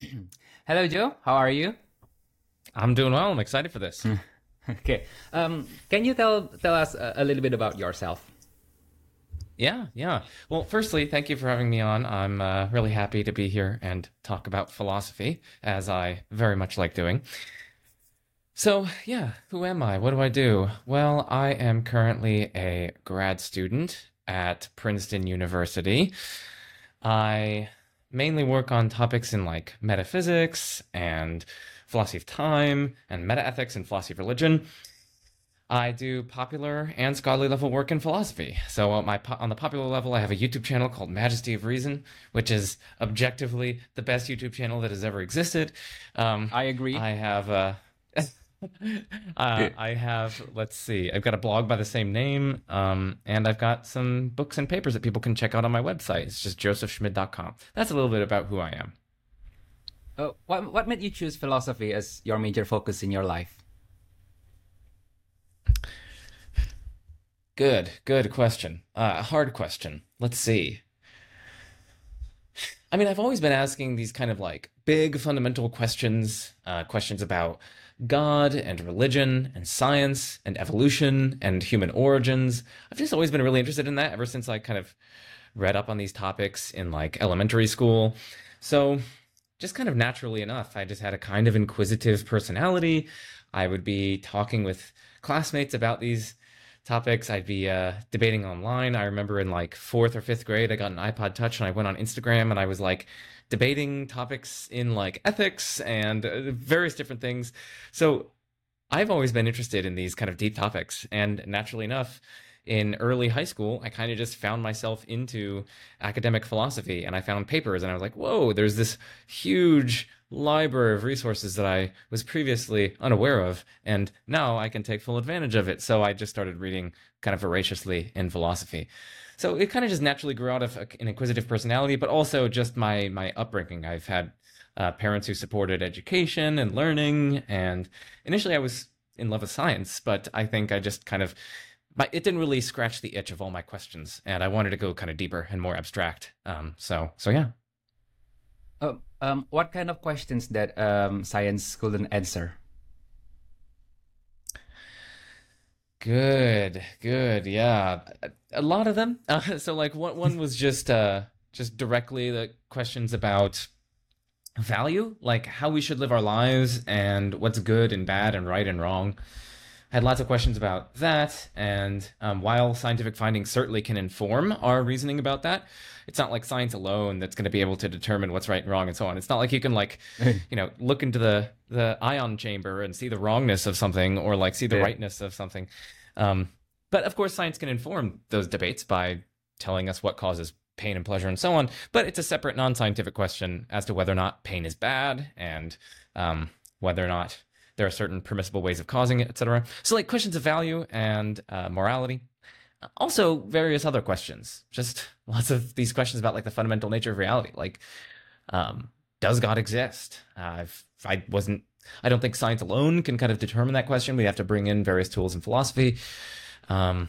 Hello, Joe. How are you? I'm doing well. I'm excited for this. okay. Um, can you tell tell us a, a little bit about yourself? Yeah, yeah. Well, firstly, thank you for having me on. I'm uh, really happy to be here and talk about philosophy, as I very much like doing. So, yeah, who am I? What do I do? Well, I am currently a grad student at Princeton University. I mainly work on topics in like metaphysics and philosophy of time and metaethics and philosophy of religion. I do popular and scholarly level work in philosophy. So on my on the popular level, I have a YouTube channel called Majesty of Reason, which is objectively the best YouTube channel that has ever existed. Um, I agree. I have a uh, I have, let's see, I've got a blog by the same name, um, and I've got some books and papers that people can check out on my website. It's just josephschmid.com. That's a little bit about who I am. Uh, what, what made you choose philosophy as your major focus in your life? Good, good question. Uh, hard question. Let's see. I mean, I've always been asking these kind of like big fundamental questions, uh, questions about God and religion and science and evolution and human origins. I've just always been really interested in that ever since I kind of read up on these topics in like elementary school. So, just kind of naturally enough, I just had a kind of inquisitive personality. I would be talking with classmates about these topics. I'd be uh, debating online. I remember in like fourth or fifth grade, I got an iPod Touch and I went on Instagram and I was like, debating topics in like ethics and uh, various different things. So I've always been interested in these kind of deep topics. And naturally enough, in early high school, I kind of just found myself into academic philosophy and I found papers and I was like, whoa, there's this huge library of resources that I was previously unaware of. And now I can take full advantage of it. So I just started reading kind of voraciously in philosophy. So it kind of just naturally grew out of an inquisitive personality, but also just my my upbringing. I've had uh, parents who supported education and learning, and initially I was in love with science, but I think I just kind of my, it didn't really scratch the itch of all my questions, and I wanted to go kind of deeper and more abstract. Um, so so yeah. Uh, um, what kind of questions that um, science couldn't answer? Good, good, yeah. A lot of them. Uh, so, like, one one was just uh, just directly the questions about value, like how we should live our lives and what's good and bad and right and wrong. I had lots of questions about that, and um, while scientific findings certainly can inform our reasoning about that, it's not like science alone that's going to be able to determine what's right and wrong and so on. It's not like you can like, you know, look into the the ion chamber and see the wrongness of something or like see the yeah. rightness of something. Um, but of course, science can inform those debates by telling us what causes pain and pleasure and so on. But it's a separate non-scientific question as to whether or not pain is bad and um, whether or not there are certain permissible ways of causing it, etc. So, like questions of value and uh, morality. Also various other questions. Just lots of these questions about like the fundamental nature of reality. Like um, does god exist? Uh, if i wasn't i don't think science alone can kind of determine that question. We have to bring in various tools in philosophy. Um,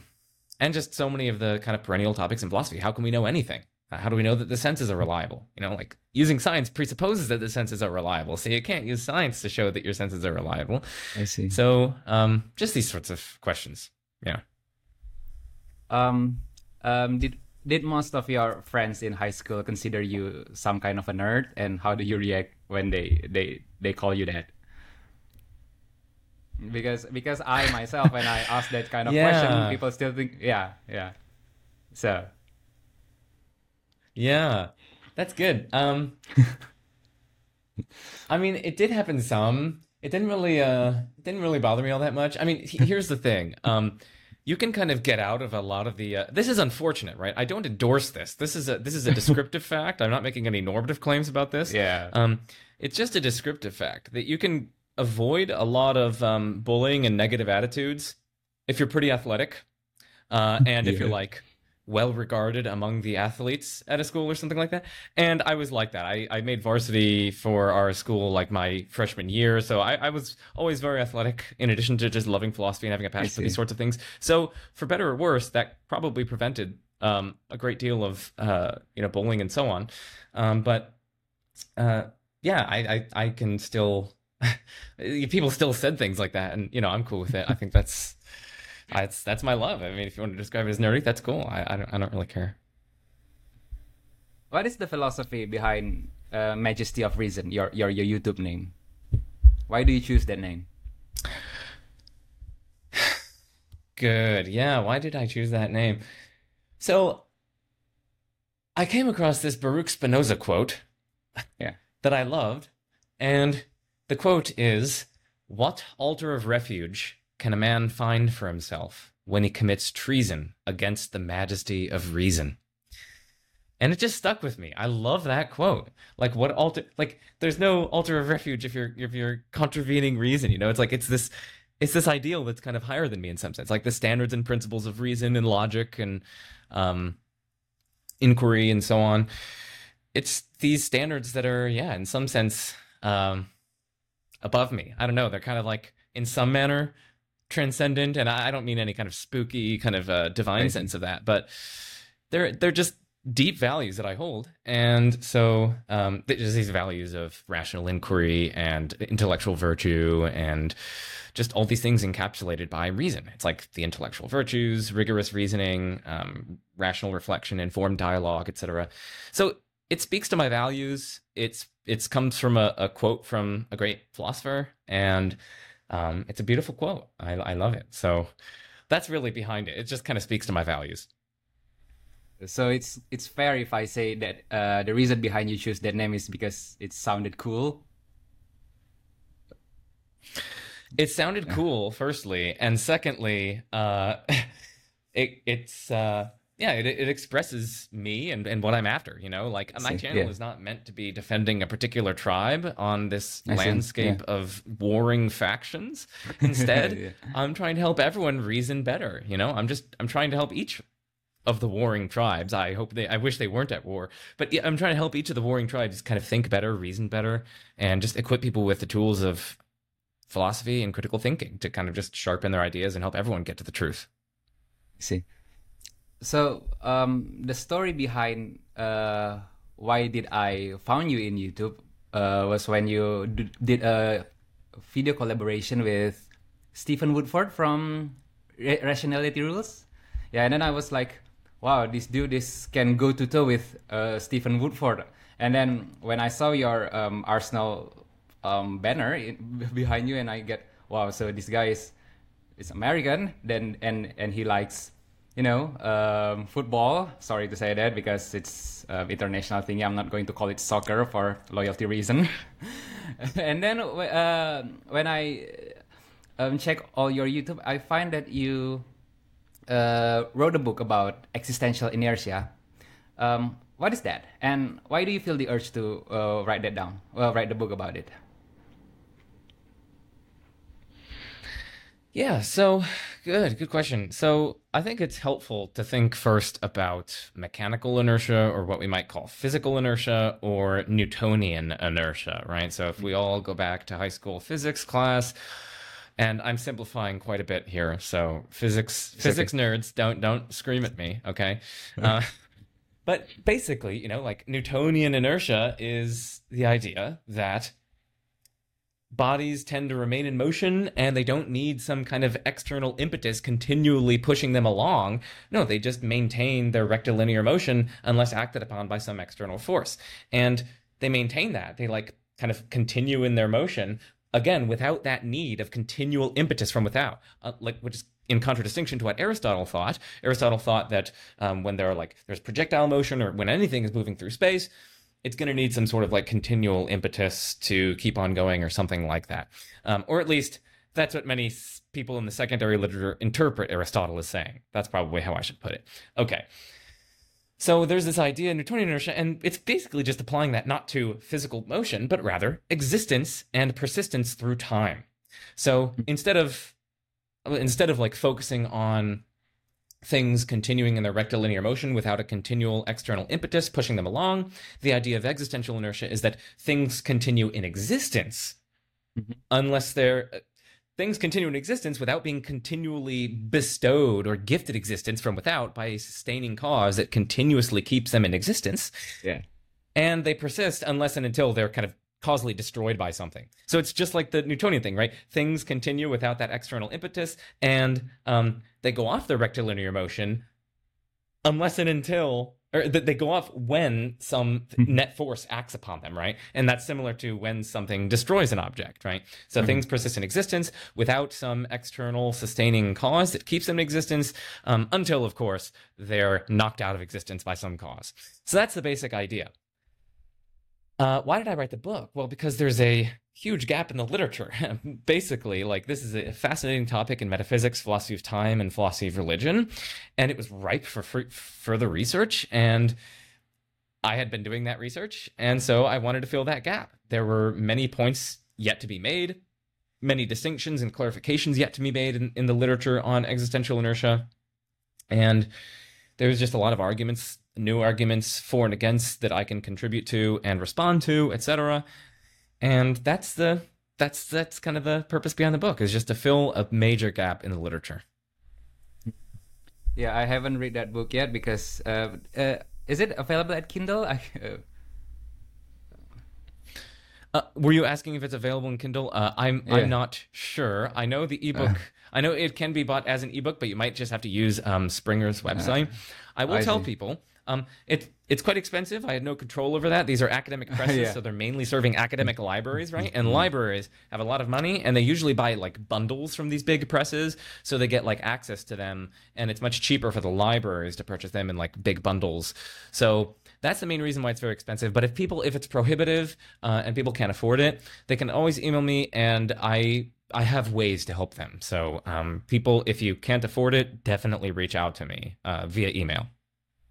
and just so many of the kind of perennial topics in philosophy. How can we know anything uh, how do we know that the senses are reliable you know like using science presupposes that the senses are reliable so you can't use science to show that your senses are reliable i see so um, just these sorts of questions yeah um, um, did did most of your friends in high school consider you some kind of a nerd, and how do you react when they they they call you that? Because because I myself, when I ask that kind of yeah. question, people still think, yeah, yeah. So. Yeah, that's good. Um, I mean, it did happen some. It didn't really, uh, it didn't really bother me all that much. I mean, here's the thing. Um, you can kind of get out of a lot of the. Uh, this is unfortunate, right? I don't endorse this. This is a this is a descriptive fact. I'm not making any normative claims about this. Yeah. Um, it's just a descriptive fact that you can avoid a lot of um, bullying and negative attitudes if you're pretty athletic, uh, and yeah. if you're like well regarded among the athletes at a school or something like that. And I was like that. I, I made varsity for our school like my freshman year. So I, I was always very athletic in addition to just loving philosophy and having a passion for these sorts of things. So for better or worse, that probably prevented um, a great deal of uh, you know bullying and so on. Um, but uh, yeah, I, I, I can still, people still said things like that, and you know, I'm cool with it. I think that's, that's that's my love. I mean, if you want to describe it as nerdy, that's cool. I, I don't, I don't really care. What is the philosophy behind uh, Majesty of Reason, your your your YouTube name? Why do you choose that name? Good. Yeah. Why did I choose that name? So I came across this Baruch Spinoza quote Yeah. that I loved. And the quote is What altar of refuge can a man find for himself when he commits treason against the majesty of reason? And it just stuck with me. I love that quote. Like what altar like there's no altar of refuge if you're if you're contravening reason, you know? It's like it's this it's this ideal that's kind of higher than me in some sense. Like the standards and principles of reason and logic and um inquiry and so on. It's these standards that are, yeah, in some sense, um, above me. I don't know. They're kind of like, in some manner, transcendent, and I don't mean any kind of spooky, kind of uh, divine Right. sense of that, but they're they're just deep values that I hold, and so um, there's these values of rational inquiry and intellectual virtue and just all these things encapsulated by reason. It's like the intellectual virtues, rigorous reasoning, um, rational reflection, informed dialogue, etc. So it speaks to my values. It's it's comes from a, a quote from a great philosopher, and um, it's a beautiful quote. I, I love it. So that's really behind it. It just kind of speaks to my values. So it's it's fair if I say that uh, the reason behind you choose that name is because it sounded cool. It sounded cool, firstly, and secondly, uh, it it's uh, yeah, it, it expresses me and, and what I'm after. You know, like my channel yeah. is not meant to be defending a particular tribe on this I see, landscape of warring factions. Instead, Yeah. I'm trying to help everyone reason better. You know, I'm just I'm trying to help each of the warring tribes. I hope they I wish they weren't at war, but yeah, I'm trying to help each of the warring tribes kind of think better, reason better, and just equip people with the tools of philosophy and critical thinking to kind of just sharpen their ideas and help everyone get to the truth. see. So um, the story behind uh, why did I found you in YouTube uh, was when you did a video collaboration with Stephen Woodford from Ra- Rationality Rules. Yeah, and then I was like, wow, this dude is can go to toe with uh, Stephen Woodford. And then when I saw your um, Arsenal um, banner in, behind you, and I get, wow, so this guy is is American, then and and he likes, you know, um, football. Sorry to say that because it's um, international thing. I'm not going to call it soccer for loyalty reason. and then uh, when I um, check all your YouTube, I find that you uh, wrote a book about existential inertia. Um, what is that, and why do you feel the urge to uh, write that down? Well, write the book about it. Yeah, so good, good question. So I think it's helpful to think first about mechanical inertia or what we might call physical inertia or Newtonian inertia, right? So if we all go back to high school physics class, and I'm simplifying quite a bit here, so physics physics nerds don't don't scream at me, okay? Uh, but basically, you know, like Newtonian inertia is the idea that bodies tend to remain in motion and they don't need some kind of external impetus continually pushing them along. No, they just maintain their rectilinear motion unless acted upon by some external force. And they maintain that. They like kind of continue in their motion again without that need of continual impetus from without, uh, like which is in contradistinction to what Aristotle thought. Aristotle thought that um, when there are like there's projectile motion or when anything is moving through space, it's going to need some sort of like continual impetus to keep on going or something like that. Um, or at least that's what many people in the secondary literature interpret Aristotle as saying. That's probably how I should put it. Okay. So there's this idea Newtonian inertia, and it's basically just applying that not to physical motion, but rather existence and persistence through time. So instead of instead of like focusing on things continuing in their rectilinear motion without a continual external impetus pushing them along. The idea of existential inertia is that things continue in existence Mhm. unless they're. Things continue in existence without being continually bestowed or gifted existence from without by a sustaining cause that continuously keeps them in existence. Yeah. And they persist unless and until they're kind of causally destroyed by something. So it's just like the Newtonian thing, right? Things continue without that external impetus, and um, they go off their rectilinear motion unless and until or that they go off when some net force acts upon them, right? And that's similar to when something destroys an object, right? So mm-hmm. things persist in existence without some external sustaining cause that keeps them in existence um, until, of course, they're knocked out of existence by some cause. So that's the basic idea. Uh, why did I write the book? Well, because there's a huge gap in the literature. Basically, like this is a fascinating topic in metaphysics, philosophy of time, and philosophy of religion, and it was ripe for further research. And I had been doing that research, and so I wanted to fill that gap. There were many points yet to be made, many distinctions and clarifications yet to be made in, in the literature on existential inertia, and there was just a lot of arguments new arguments for and against that I can contribute to and respond to, etc. And that's the that's that's kind of the purpose behind the book is just to fill a major gap in the literature. Yeah, I haven't read that book yet because uh, uh, is it available at Kindle? I, uh... Uh, were you asking if it's available in Kindle? Uh, I'm yeah. I'm not sure. I know the ebook. I know it can be bought as an ebook, but you might just have to use um, Springer's website. I will I tell see. people um, it, it's quite expensive. I had no control over that. These are academic presses, yeah. so they're mainly serving academic libraries, right? And libraries have a lot of money, and they usually buy like bundles from these big presses, so they get like access to them, and it's much cheaper for the libraries to purchase them in like big bundles. So that's the main reason why it's very expensive. But if people, if it's prohibitive uh, and people can't afford it, they can always email me, and I I have ways to help them. So um, people, if you can't afford it, definitely reach out to me uh, via email.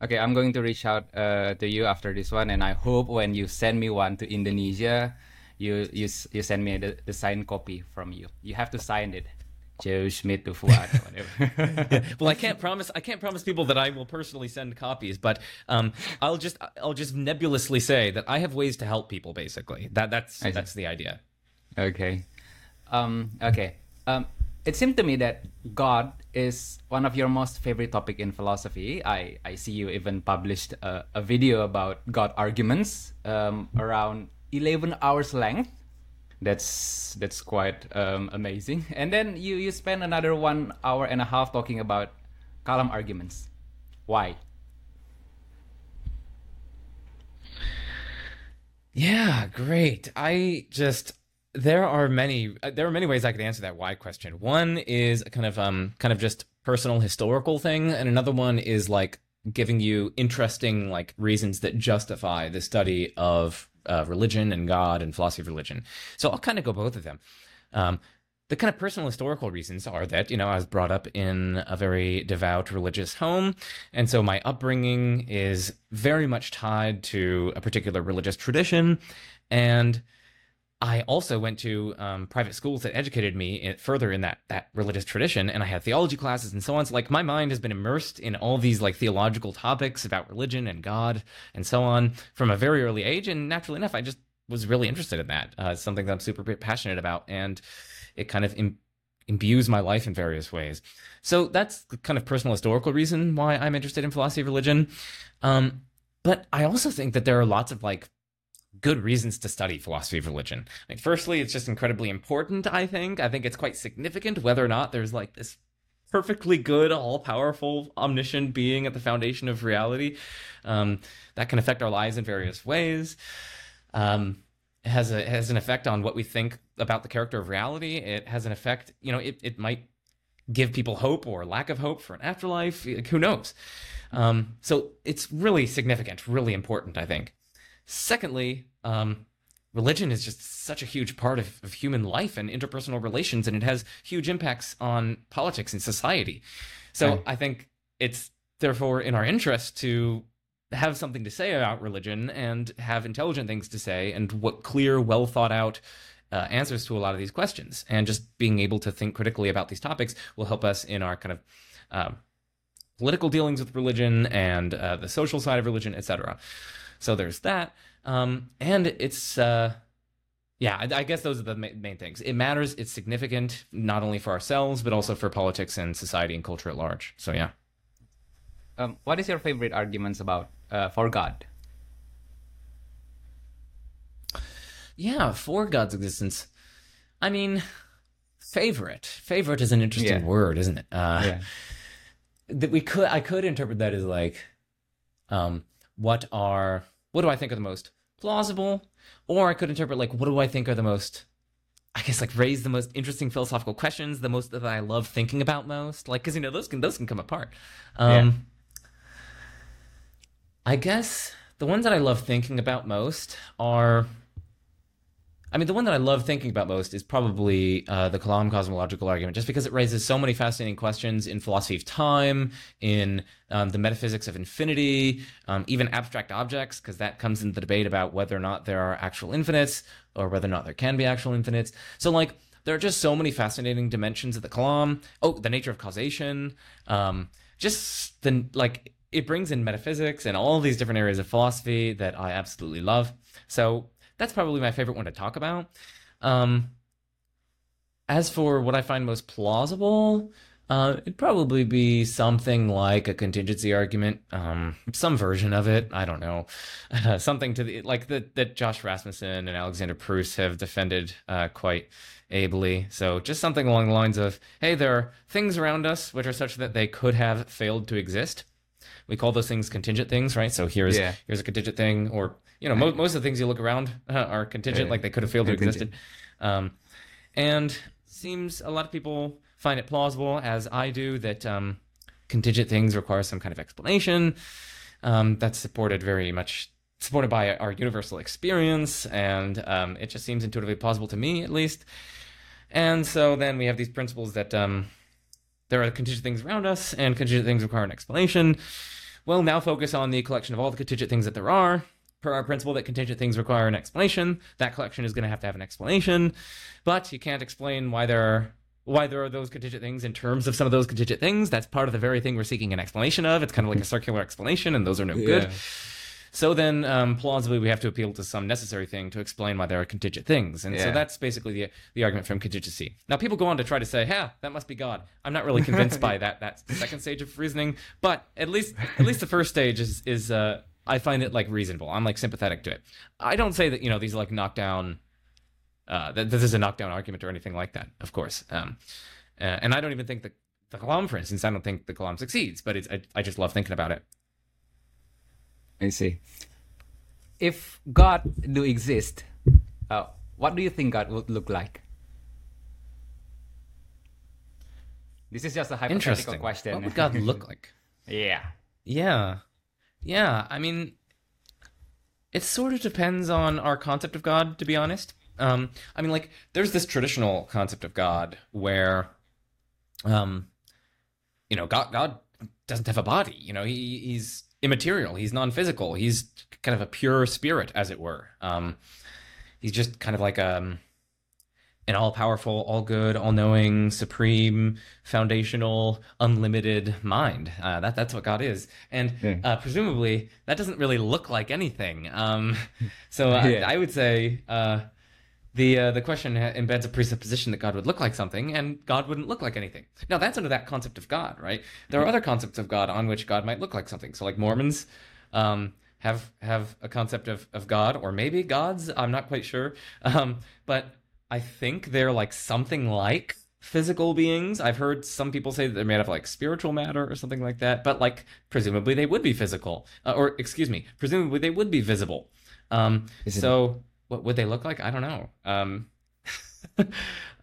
Okay, I'm going to reach out uh, to you after this one, and I hope when you send me one to Indonesia, you you you send me the, the signed copy from you. You have to sign it. Joe Schmid to Fuad, whatever. yeah. Well, I can't promise. I can't promise people that I will personally send copies, but um, I'll just I'll just nebulously say that I have ways to help people. Basically, that that's that's the idea. Okay, um, okay. Um, it seemed to me that God is one of your most favorite topic in philosophy. I, I see you even published a, a video about God arguments um, around 11 hours length. That's that's quite um, amazing. And then you, you spend another one hour and a half talking about Kalam arguments. Why? Yeah, great. I just there are many uh, there are many ways I could answer that why question. One is a kind of um kind of just personal historical thing, and another one is like giving you interesting like reasons that justify the study of uh, religion and God and philosophy of religion. So I'll kind of go both of them. Um, the kind of personal historical reasons are that you know I was brought up in a very devout religious home, and so my upbringing is very much tied to a particular religious tradition, and I also went to um, private schools that educated me further in that that religious tradition, and I had theology classes and so on. So like my mind has been immersed in all these like theological topics about religion and God and so on from a very early age, and naturally enough, I just was really interested in that. Uh, it's something that I'm super passionate about, and it kind of Im- imbues my life in various ways. So that's the kind of personal historical reason why I'm interested in philosophy of religion. Um, but I also think that there are lots of like good reasons to study philosophy of religion. Firstly, it's just incredibly important, I think. I think it's quite significant whether or not there's like this perfectly good, all powerful, omniscient being at the foundation of reality. Um, that can affect our lives in various ways. Um, it has a has an effect on what we think about the character of reality. It has an effect, you know, it, it might give people hope or lack of hope for an afterlife. Who knows? Um, so it's really significant, really important, I think. Secondly, um, religion is just such a huge part of, of human life and interpersonal relations, and it has huge impacts on politics and society. So. I think it's therefore in our interest to have something to say about religion and have intelligent things to say and what clear, well thought out uh, answers to a lot of these questions. And just being able to think critically about these topics will help us in our kind of uh, political dealings with religion and uh, the social side of religion, etc. So there's that. Um, and it's, uh, yeah, I, I, guess those are the ma- main things. It matters. It's significant, not only for ourselves, but also for politics and society and culture at large. So, yeah. Um, what is your favorite arguments about uh, for God? yeah, for God's existence. I mean, favorite. Favorite is an interesting Yeah. word, isn't it? Uh, yeah. that we could I could interpret that as like um what are what do I think are the most plausible? Or I could interpret like what do I think are the most I guess like raise the most interesting philosophical questions the most that I love thinking about most? Like cuz you know those can those can come apart. Um I guess the ones that I love thinking about most are I mean, the one that I love thinking about most is probably uh, the Kalam cosmological argument, just because it raises so many fascinating questions in philosophy of time, in um, the metaphysics of infinity, um, even abstract objects, because that comes into the debate about whether or not there are actual infinites or whether or not there can be actual infinites. So, like, there are just so many fascinating dimensions of the Kalam. Oh, the nature of causation. Um, just the like, it brings in metaphysics and all these different areas of philosophy that I absolutely love. So that's probably my favorite one to talk about. Um, as for what I find most plausible, uh, it'd probably be something like a contingency argument, um, some version of it. I don't know, uh, something to the like that that Josh Rasmussen and Alexander Pruss have defended uh, quite ably. So just something along the lines of, hey, there are things around us which are such that they could have failed to exist. We call those things contingent things, right? So here's Yeah. here's a contingent thing, or you know, mo- most of the things you look around uh, are contingent, Yeah. like they could have failed to exist. Um, and seems a lot of people find it plausible, as I do, that um, contingent things require some kind of explanation. Um, that's supported very much supported by our universal experience, and um, it just seems intuitively plausible to me, at least. And so then we have these principles that um, there are contingent things around us, and contingent things require an explanation. We'll now focus on the collection of all the contingent things that there are. Per our principle that contingent things require an explanation, that collection is going to have to have an explanation, but you can't explain why there are why there are those contingent things in terms of some of those contingent things. That's part of the very thing we're seeking an explanation of. It's kind of like a circular explanation, and those are no good. So then, um, plausibly, we have to appeal to some necessary thing to explain why there are contingent things, and so that's basically the the argument from contingency. Now, people go on to try to say, "Yeah, that must be God." I'm not really convinced by that that second stage of reasoning, but at least at least the first stage is is uh, I find it like reasonable. I'm like sympathetic to it. I don't say that you know these are like knockdown. Uh, that this is a knockdown argument or anything like that, of course. Um, uh, and I don't even think the the Kalam, for instance, I don't think the Kalam succeeds, but it's I, I just love thinking about it. I see. If God do exist, uh, what do you think God would look like? This is just a hypothetical Interesting. question. What would God look like? yeah. Yeah. Yeah. I mean, it sort of depends on our concept of God, to be honest. Um, I mean, like, there's this traditional concept of God where, um, you know, God, God doesn't have a body. You know, he, he's immaterial. He's non-physical. He's kind of a pure spirit, as it were. Um, he's just kind of like um, an all-powerful, all-good, all-knowing, supreme, foundational, unlimited mind. Uh, that that's what God is, and Yeah. uh, presumably that doesn't really look like anything. Um, so uh, Yeah. I, I would say uh, the uh, the question embeds a presupposition that God would look like something, and God wouldn't look like anything. Now that's under that concept of God, right? There are other concepts of God on which God might look like something. So like Mormons. Um, have have a concept of, of God or maybe gods. I'm not quite sure. Um, but I think they're like something like physical beings. I've heard some people say that they're made of like spiritual matter or something like that. But like presumably they would be physical, uh, or excuse me, presumably they would be visible. Um, it- so what would they look like? I don't know. Um,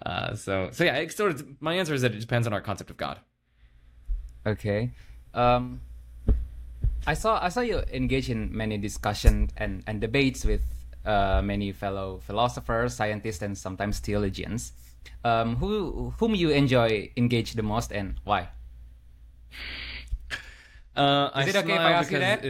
uh, so so yeah, it sort of my answer is that it depends on our concept of God. Okay. Um, I saw I saw you engage in many discussion and, and debates with uh, many fellow philosophers, scientists, and sometimes theologians. Um, who whom you enjoy engage the most and why? Uh, Is I it okay if I ask you that?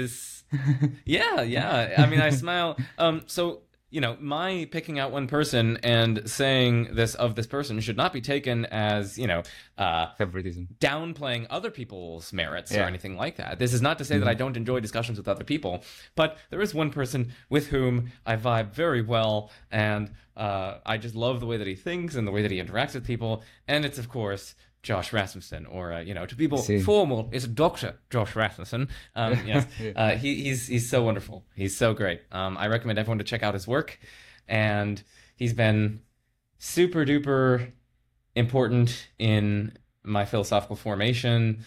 Yeah, yeah. I mean, I smile. Um, so you know, my picking out one person and saying this of this person should not be taken as you know, uh, Favoritism. downplaying other people's merits or anything like that. This is not to say that I don't enjoy discussions with other people, but there is one person with whom I vibe very well, and uh, I just love the way that he thinks and the way that he interacts with people, and it's of course. Josh Rasmussen, or uh, you know, to people see. formal, it's Doctor Josh Rasmussen. Um, yes, uh, he, he's he's so wonderful. He's so great. Um, I recommend everyone to check out his work. and he's been super duper important in my philosophical formation.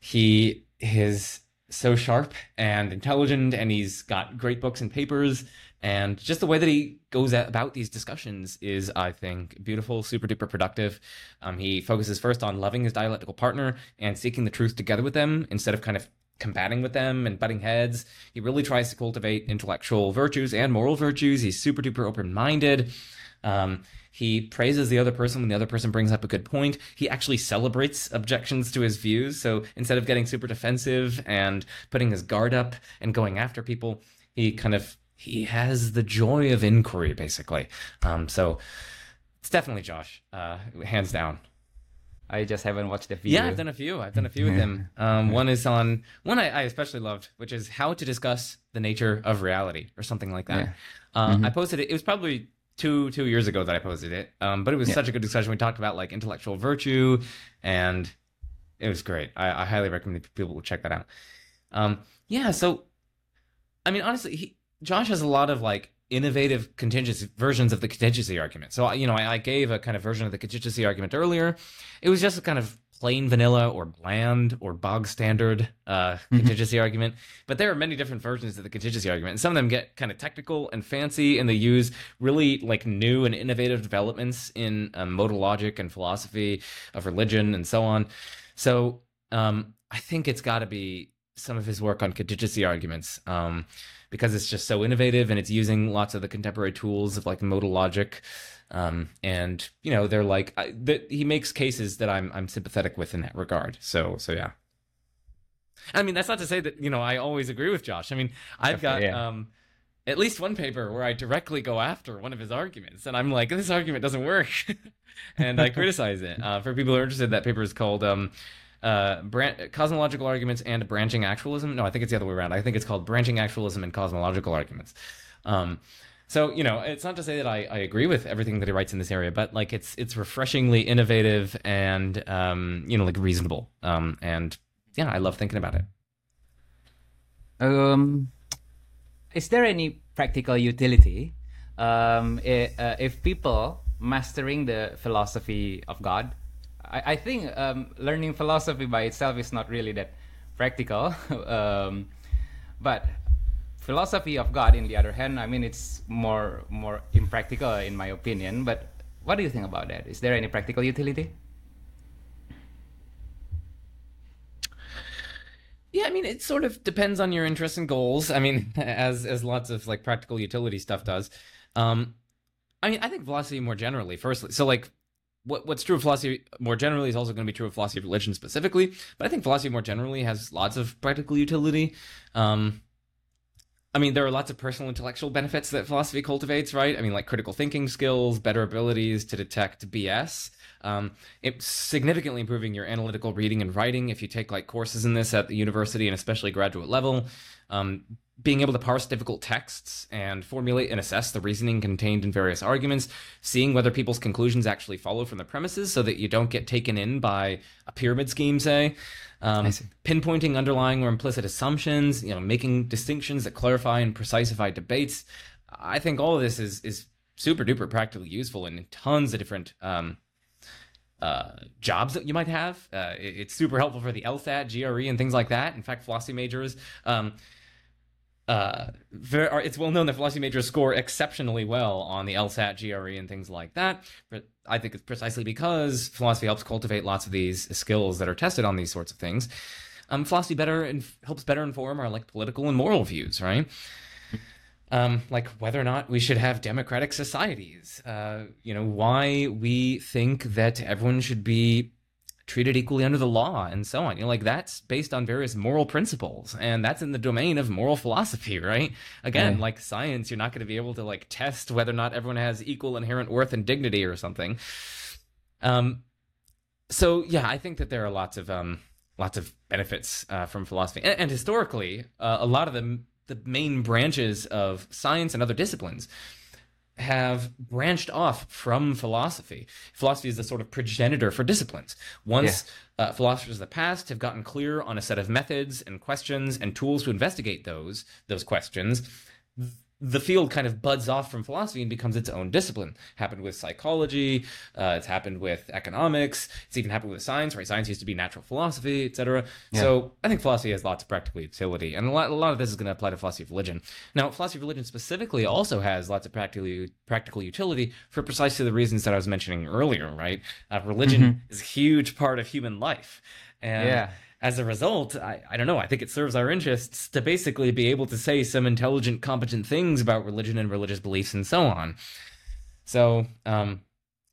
He is so sharp and intelligent, and he's got great books and papers. And just the way that he goes about these discussions is, I think, beautiful, super duper productive. Um, he focuses first on loving his dialectical partner and seeking the truth together with them instead of kind of combating with them and butting heads. He really tries to cultivate intellectual virtues and moral virtues. He's super duper open minded. Um, he praises the other person when the other person brings up a good point. He actually celebrates objections to his views. So instead of getting super defensive and putting his guard up and going after people, he kind of he has the joy of inquiry, basically. Um, so it's definitely Josh, uh, hands down. I just haven't watched the video. Yeah, I've done a few. I've done a few with him. Um, one is on one I, I, especially loved, which is how to discuss the nature of reality or something like that. Yeah. Uh, mm-hmm. I posted it. It was probably two two years ago that I posted it. Um, but it was yeah. such a good discussion. We talked about like intellectual virtue, and it was great. I, I highly recommend people check that out. Um, yeah. So, I mean, honestly, he, Josh has a lot of like innovative contingency versions of the contingency argument. So, you know, I, I gave a kind of version of the contingency argument earlier. It was just a kind of plain vanilla or bland or bog standard uh, mm-hmm. contingency argument. But there are many different versions of the contingency argument. And some of them get kind of technical and fancy, and they use really like new and innovative developments in um, modal logic and philosophy of religion and so on. So um, I think it's got to be some of his work on contingency arguments. Um, because it's just so innovative and it's using lots of the contemporary tools of like modal logic um, and you know, they're like that. He makes cases that I'm I'm sympathetic with in that regard. So so yeah. I mean, that's not to say that you know I always agree with Josh. I mean, I've got yeah. um, at least one paper where I directly go after one of his arguments, and I'm like, this argument doesn't work, and I criticize it. Uh, for people who are interested, that paper is called um, uh, cosmological arguments and branching actualism. No, I think it's the other way around. I think it's called branching actualism and cosmological arguments. Um, so you know, it's not to say that I, I agree with everything that he writes in this area, but like it's it's refreshingly innovative and um, you know like reasonable. Um, and yeah, I love thinking about it. Um, is there any practical utility um, uh, if people mastering the philosophy of God? I, I think um, learning philosophy by itself is not really that practical. um, but philosophy of God, in the other hand, I mean, it's more more impractical in my opinion. But what do you think about that? Is there any practical utility? Yeah, I mean, it sort of depends on your interests and goals. I mean, as as lots of like practical utility stuff does. Um, I mean, I think philosophy more generally. Firstly, so like what what's true of philosophy more generally is also going to be true of philosophy of religion specifically. But I think philosophy more generally has lots of practical utility. Um, I mean, there are lots of personal intellectual benefits that philosophy cultivates, right? I mean, like critical thinking skills, better abilities to detect BS. Um, significantly improving your analytical reading and writing if you take like courses in this at the university and especially graduate level. Um, being able to parse difficult texts and formulate and assess the reasoning contained in various arguments, seeing whether people's conclusions actually follow from the premises so that you don't get taken in by a pyramid scheme, say. Um, pinpointing underlying or implicit assumptions, you know, making distinctions that clarify and precisify debates. I think all of this is is super duper practically useful in tons of different um, uh, jobs that you might have. Uh, it, it's super helpful for the LSAT, GRE, and things like that. In fact, philosophy majors. Um, uh, very, it's well known that philosophy majors score exceptionally well on the LSAT, GRE, and things like that. But I think it's precisely because philosophy helps cultivate lots of these skills that are tested on these sorts of things. Um, philosophy better and helps better inform our like political and moral views, right? Um, like whether or not we should have democratic societies. Uh, you know, why we think that everyone should be treated equally under the law and so on. You know, like that's based on various moral principles, and that's in the domain of moral philosophy, right? Again, like science, you're not going to be able to like test whether or not everyone has equal inherent worth and dignity or something. Um, so yeah, I think that there are lots of um, lots of benefits uh, from philosophy, and, and historically, uh, a lot of the the main branches of science and other disciplines have branched off from philosophy. Philosophy is the sort of progenitor for disciplines. Once yeah. uh, philosophers of the past have gotten clear on a set of methods and questions and tools to investigate those those questions, the field kind of buds off from philosophy and becomes its own discipline. Happened with psychology. Uh, it's happened with economics. It's even happened with science, right? Science used to be natural philosophy, etc. Yeah. So I think philosophy has lots of practical utility, and a lot, a lot of this is going to apply to philosophy of religion. Now, philosophy of religion specifically also has lots of practical practical utility for precisely the reasons that I was mentioning earlier, right? Uh, religion is a huge part of human life, and Yeah. As a result, I, I don't know, I think it serves our interests to basically be able to say some intelligent, competent things about religion and religious beliefs and so on. So, um,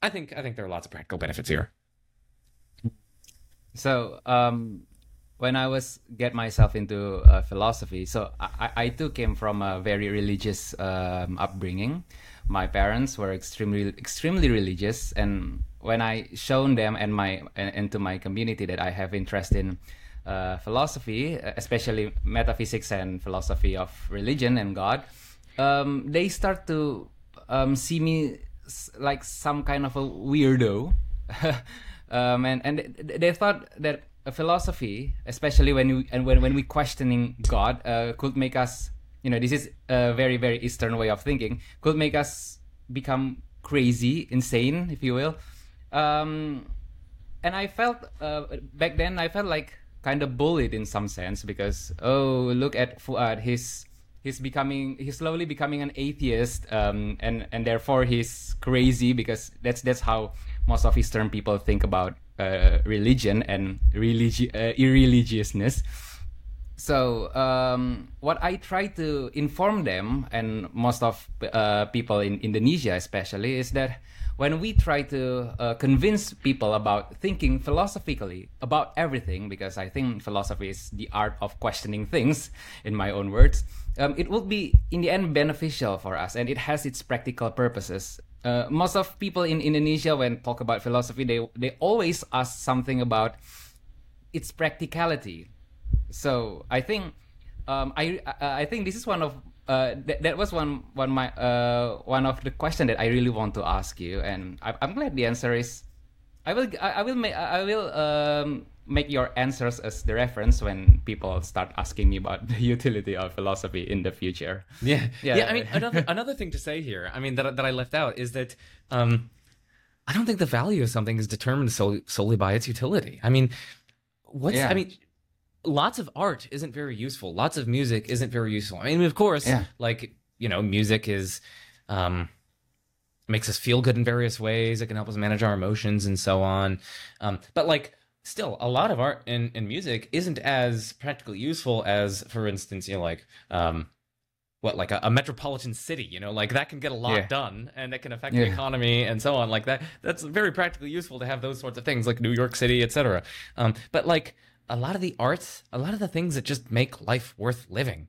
I think I think there are lots of practical benefits here. So, um, when I was get myself into uh, philosophy, so I, I too came from a very religious um, upbringing. My parents were extremely extremely religious, and when I shown them and my and, to my community that I have interest in uh, philosophy, especially metaphysics and philosophy of religion and God, um, they start to um, see me like some kind of a weirdo. um, and and they thought that a philosophy, especially when you and when when we questioning God, uh, could make us, you know, this is a very very Eastern way of thinking, could make us become crazy, insane, if you will. Um, and I felt uh, back then I felt like kind of bullied in some sense because oh look at Fuad he's he's becoming he's slowly becoming an atheist um, and and therefore he's crazy because that's that's how most of Eastern people think about uh, religion and religi- uh, irreligiousness. So um, what I try to inform them and most of uh, people in Indonesia especially is that when we try to uh, convince people about thinking philosophically about everything, because I think philosophy is the art of questioning things, in my own words, um, it will be in the end beneficial for us, and it has its practical purposes. Uh, most of people in Indonesia, when talk about philosophy, they they always ask something about its practicality. So I think um, I I I think this is one of uh, th- that was one one my uh, one of the question that I really want to ask you, and I, I'm glad the answer is I will I, I will make I will um, make your answers as the reference when people start asking me about the utility of philosophy in the future. Yeah, Yeah. yeah. I mean, another another thing to say here, I mean, that that I left out is that um, I don't think the value of something is determined solely, solely by its utility. I mean, what's Yeah. I mean, lots of art isn't very useful. Lots of music isn't very useful. I mean, of course, Yeah. like you know, music is um, makes us feel good in various ways. It can help us manage our emotions and so on. Um, but like. Still, a lot of art and, and music isn't as practically useful as, for instance, you know, like um, what like a, a metropolitan city you know like that can get a lot Yeah. done and that can affect the economy and so on like that that's very practically useful to have those sorts of things like new york city etc um, but like a lot of the arts a lot of the things that just make life worth living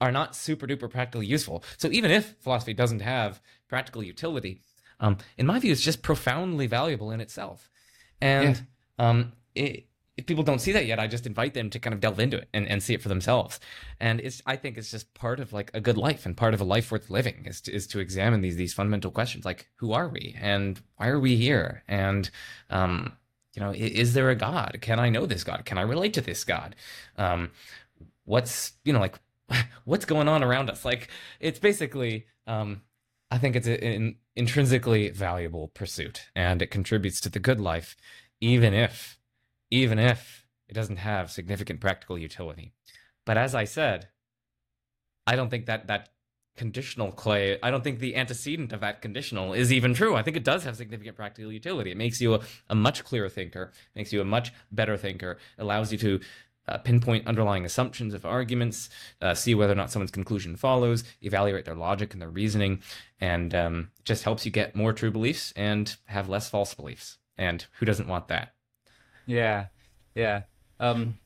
are not super duper practically useful. So even if philosophy doesn't have practical utility um, in my view it's just profoundly valuable in itself. And um, it, if people don't see that yet, I just invite them to kind of delve into it and, and see it for themselves. And it's I think it's just part of like a good life and part of a life worth living is to, is to examine these these fundamental questions like who are we and why are we here? And um, you know is there a God? Can I know this God? Can I relate to this God? Um, what's you know like what's going on around us? Like it's basically um, I think it's an intrinsically valuable pursuit and it contributes to the good life, even if, even if it doesn't have significant practical utility. But as I said, I don't think that that conditional clay, I don't think the antecedent of that conditional is even true. I think it does have significant practical utility. It makes you a, a much clearer thinker, makes you a much better thinker, allows you to uh, pinpoint underlying assumptions of arguments, uh, see whether or not someone's conclusion follows, evaluate their logic and their reasoning, and um, just helps you get more true beliefs and have less false beliefs. And who doesn't want that? Yeah, yeah, um,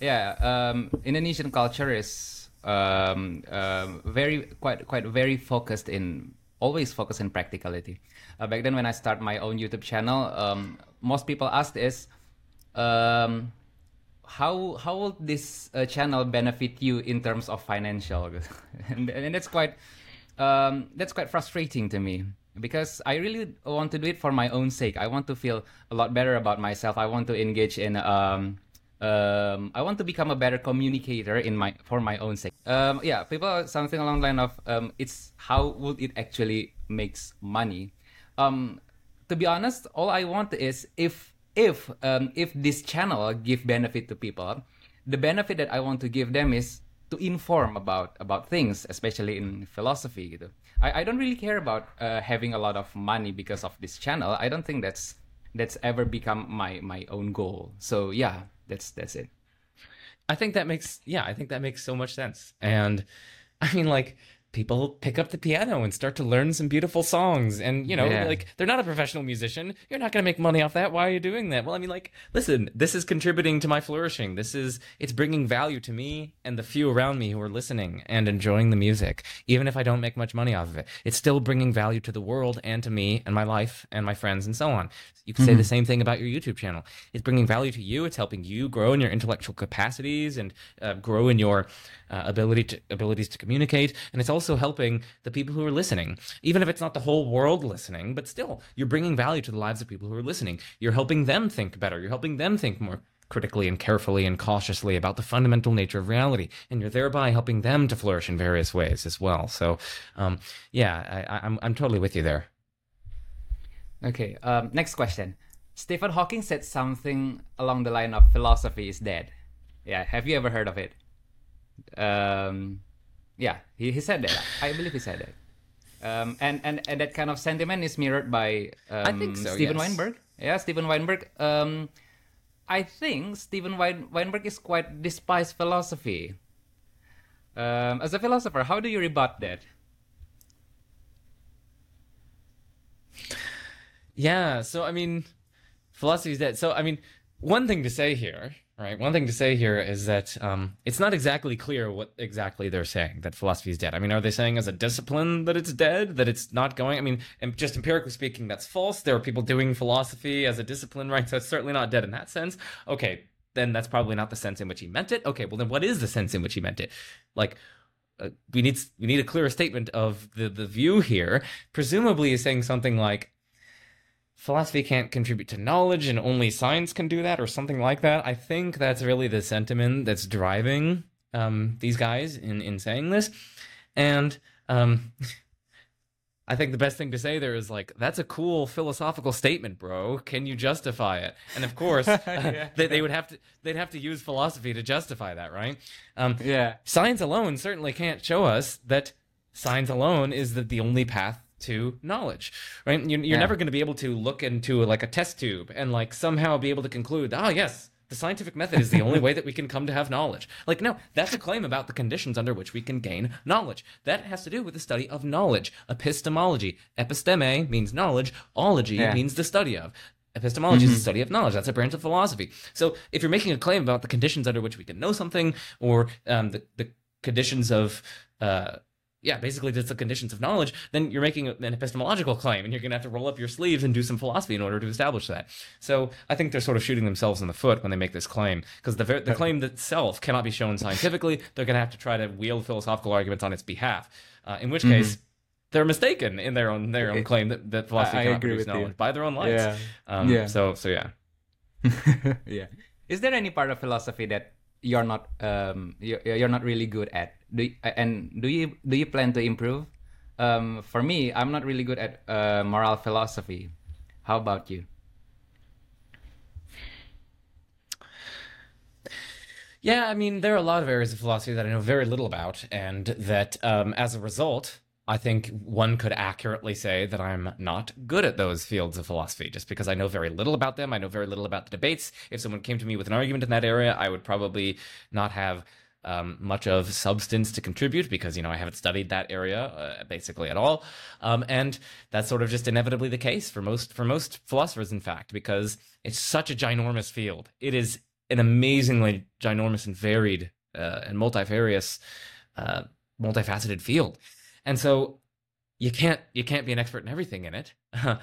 yeah. Um, Indonesian culture is um, um, very quite quite very focused in always focused in practicality. Uh, back then, when I start my own YouTube channel, um, most people asked is, um, how how will this uh, channel benefit you in terms of financial? and, and that's quite um, that's quite frustrating to me because I really want to do it for my own sake. I want to feel a lot better about myself. I want to engage in um, um, I want to become a better communicator in my for my own sake. Um, yeah, people something along the line of um, it's how would it actually makes money. Um, to be honest, all I want is if if um, if this channel give benefit to people, the benefit that I want to give them is to inform about about things, especially in philosophy. I, I don't really care about uh, having a lot of money because of this channel. I don't think that's that's ever become my my own goal. So yeah, that's that's it. I think that makes yeah, I think that makes so much sense. And I mean like people pick up the piano and start to learn some beautiful songs. And you know Yeah. like they're not a professional musician. You're not going to make money off that. Why are you doing that? Well i mean like listen this is contributing to my flourishing. This is it's bringing value to me and the few around me who are listening and enjoying the music even if i don't make much money off of it. It's still bringing value to the world and to me and my life and my friends and so on you could say the same thing about your youtube channel. It's bringing value to you. It's helping you grow in your intellectual capacities and uh, grow in your uh, ability to abilities to communicate. And it's also helping the people who are listening. Even if it's not the whole world listening but still you're bringing value to the lives of people who are listening. You're helping them think better. You're helping them think more critically and carefully and cautiously about the fundamental nature of reality. And you're thereby helping them to flourish in various ways as well. So um, yeah I, I, I'm, I'm totally with you there Okay. Um, next question. Stephen Hawking said something along the line of philosophy is dead. Yeah. Have you ever heard of it? Um, yeah, he, he said that. I believe he said that. Um, and, and and that kind of sentiment is mirrored by um, think so, Steven yes. Weinberg. Yeah, Steven Weinberg. Um, I think Steven Wein- Weinberg is quite despised philosophy. Um, as a philosopher, how do you rebut that? Yeah, so I mean, philosophy is dead. So I mean, one thing to say here, right? One thing to say here is that um, it's not exactly clear what exactly they're saying that philosophy is dead. I mean, are they saying as a discipline that it's dead, that it's not going? I mean, and just empirically speaking, that's false. There are people doing philosophy as a discipline, right? So it's certainly not dead in that sense. Okay, then that's probably not the sense in which he meant it. Okay, well then what is the sense in which he meant it? Like. Uh, we need we need a clearer statement of the the view here. Presumably, is saying something like, philosophy can't contribute to knowledge and only science can do that or something like that. I think that's really the sentiment that's driving um, these guys in, in saying this. And um, I think the best thing to say there is like, that's a cool philosophical statement, bro. Can you justify it? And of course, Yeah. they, they would have to they'd have to use philosophy to justify that, right? Um, Yeah. science alone certainly can't show us that science alone is the, the only path to knowledge right you're, you're Yeah. never going to be able to look into like a test tube and like somehow be able to conclude ah yes the scientific method is the only way that we can come to have knowledge like no that's a claim about the conditions under which we can gain knowledge that has to do with the study of knowledge epistemology episteme means knowledge ology Yeah. means the study of Epistemology is the study of knowledge. That's a branch of philosophy. So if you're making a claim about the conditions under which we can know something, or um, the, the conditions of, uh, yeah, basically just the conditions of knowledge, then you're making an epistemological claim, and you're going to have to roll up your sleeves and do some philosophy in order to establish that. So I think they're sort of shooting themselves in the foot when they make this claim, because the the claim itself cannot be shown scientifically. They're going to have to try to wield philosophical arguments on its behalf. Uh, in which case. They're mistaken in their own their own claim that, that philosophy I cannot agree produce with you. knowledge by their own lights. Yeah. Um, Yeah. So so yeah. yeah. Is there any part of philosophy that you're not um you're, you're not really good at? Do and do you do you plan to improve? Um, for me, I'm not really good at uh, moral philosophy. How about you? Yeah, I mean, there are a lot of areas of philosophy that I know very little about, and that um, as a result, I think one could accurately say that I'm not good at those fields of philosophy just because I know very little about them. I know very little about the debates. If someone came to me with an argument in that area, I would probably not have um, much of substance to contribute because, you know, I haven't studied that area uh, basically at all. Um, and that's sort of just inevitably the case for most, for most philosophers, in fact, because it's such a ginormous field. It is an amazingly ginormous and varied uh, and multifarious, uh, multifaceted field, and so you can't you can't be an expert in everything in it.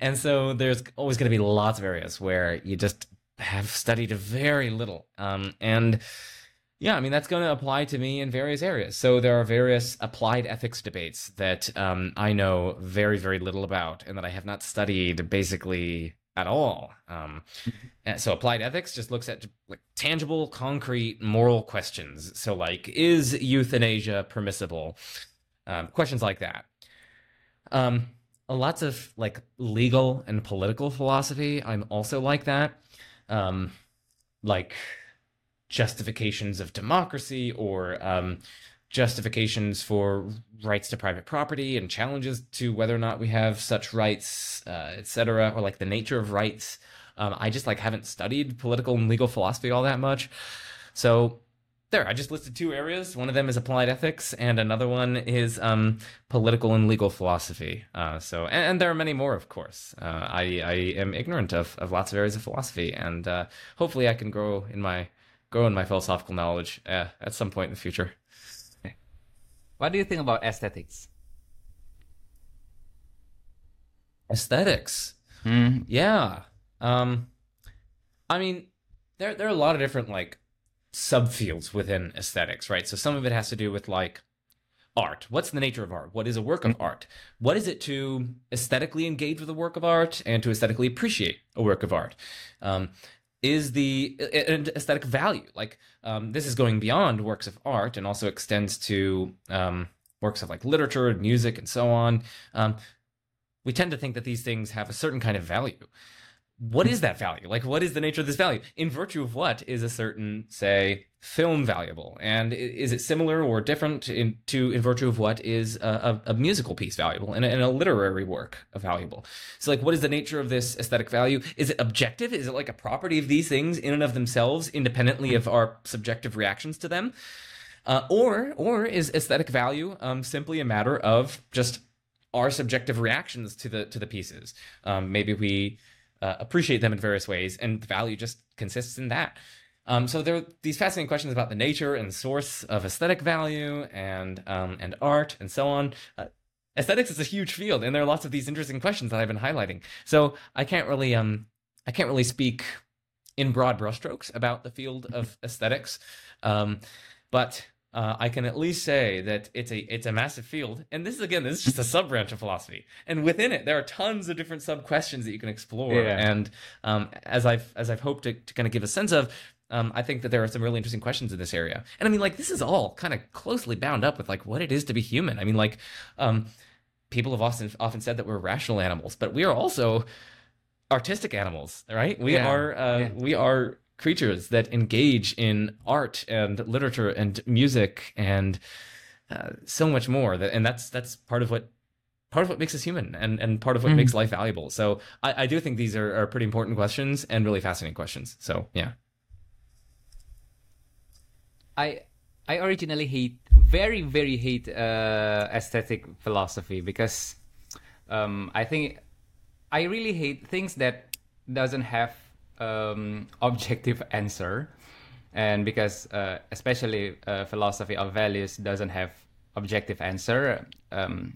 and so there's always going to be lots of areas where you just have studied very little, um, and yeah, I mean that's going to apply to me in various areas. So there are various applied ethics debates that um, I know very very little about, and that I have not studied basically at all. Um, so applied ethics just looks at like tangible, concrete moral questions. So like, is euthanasia permissible? Um, questions like that. Um, lots of like legal and political philosophy. I'm also like that. Um, like justifications of democracy or um, justifications for rights to private property and challenges to whether or not we have such rights, uh, etc., or like the nature of rights. Um, I just like haven't studied political and legal philosophy all that much, so there. I just listed two areas. One of them is applied ethics, and another one is um, political and legal philosophy. Uh, so, and, and, there are many more, of course. Uh, I I am ignorant of of lots of areas of philosophy, and uh, hopefully, I can grow in my grow in my philosophical knowledge uh, at some point in the future. What do you think about aesthetics? Aesthetics. Mm. Yeah. Um, I mean, there there are a lot of different like subfields within aesthetics, right? So some of it has to do with like art. What's the nature of art? What is a work of mm-hmm. art? What is it to aesthetically engage with a work of art and to aesthetically appreciate a work of art? Um, is the aesthetic value. Like um, this is going beyond works of art and also extends to um, works of like literature and music and so on. Um, we tend to think that these things have a certain kind of value. What is that value? Like, what is the nature of this value? In virtue of what is a certain, say, film valuable? And is it similar or different in, to in virtue of what is a, a, a musical piece valuable and a, and a, literary work valuable? So, like, what is the nature of this aesthetic value? Is it objective? Is it like a property of these things in and of themselves, independently of our subjective reactions to them? Uh, or, or is aesthetic value um, simply a matter of just our subjective reactions to the to the pieces? Um, maybe we uh, appreciate them in various ways, and the value just consists in that. Um, so there are these fascinating questions about the nature and source of aesthetic value and um, and art and so on. Uh, aesthetics is a huge field, and there are lots of these interesting questions that I've been highlighting. So I can't really um I can't really speak in broad brushstrokes about the field of aesthetics, um, but uh, I can at least say that it's a it's a massive field, and this is again this is just a sub branch of philosophy, and within it there are tons of different sub questions that you can explore. Yeah. And um, as I've as I've hoped to, to kind of give a sense of, um, I think that there are some really interesting questions in this area. And I mean, like, this is all kind of closely bound up with like what it is to be human. I mean, like, um, people have often often said that we're rational animals, but we are also artistic animals, right? We yeah. are uh, yeah. we are creatures that engage in art and literature and music and uh, so much more. That and that's that's part of what part of what makes us human and, and part of what mm. makes life valuable. So I, I do think these are, are pretty important questions and really fascinating questions. So yeah. I I originally hate very very hate uh, aesthetic philosophy because um, I think I really hate things that doesn't have um, objective answer, and because uh, especially uh, philosophy of values doesn't have objective answer. Um,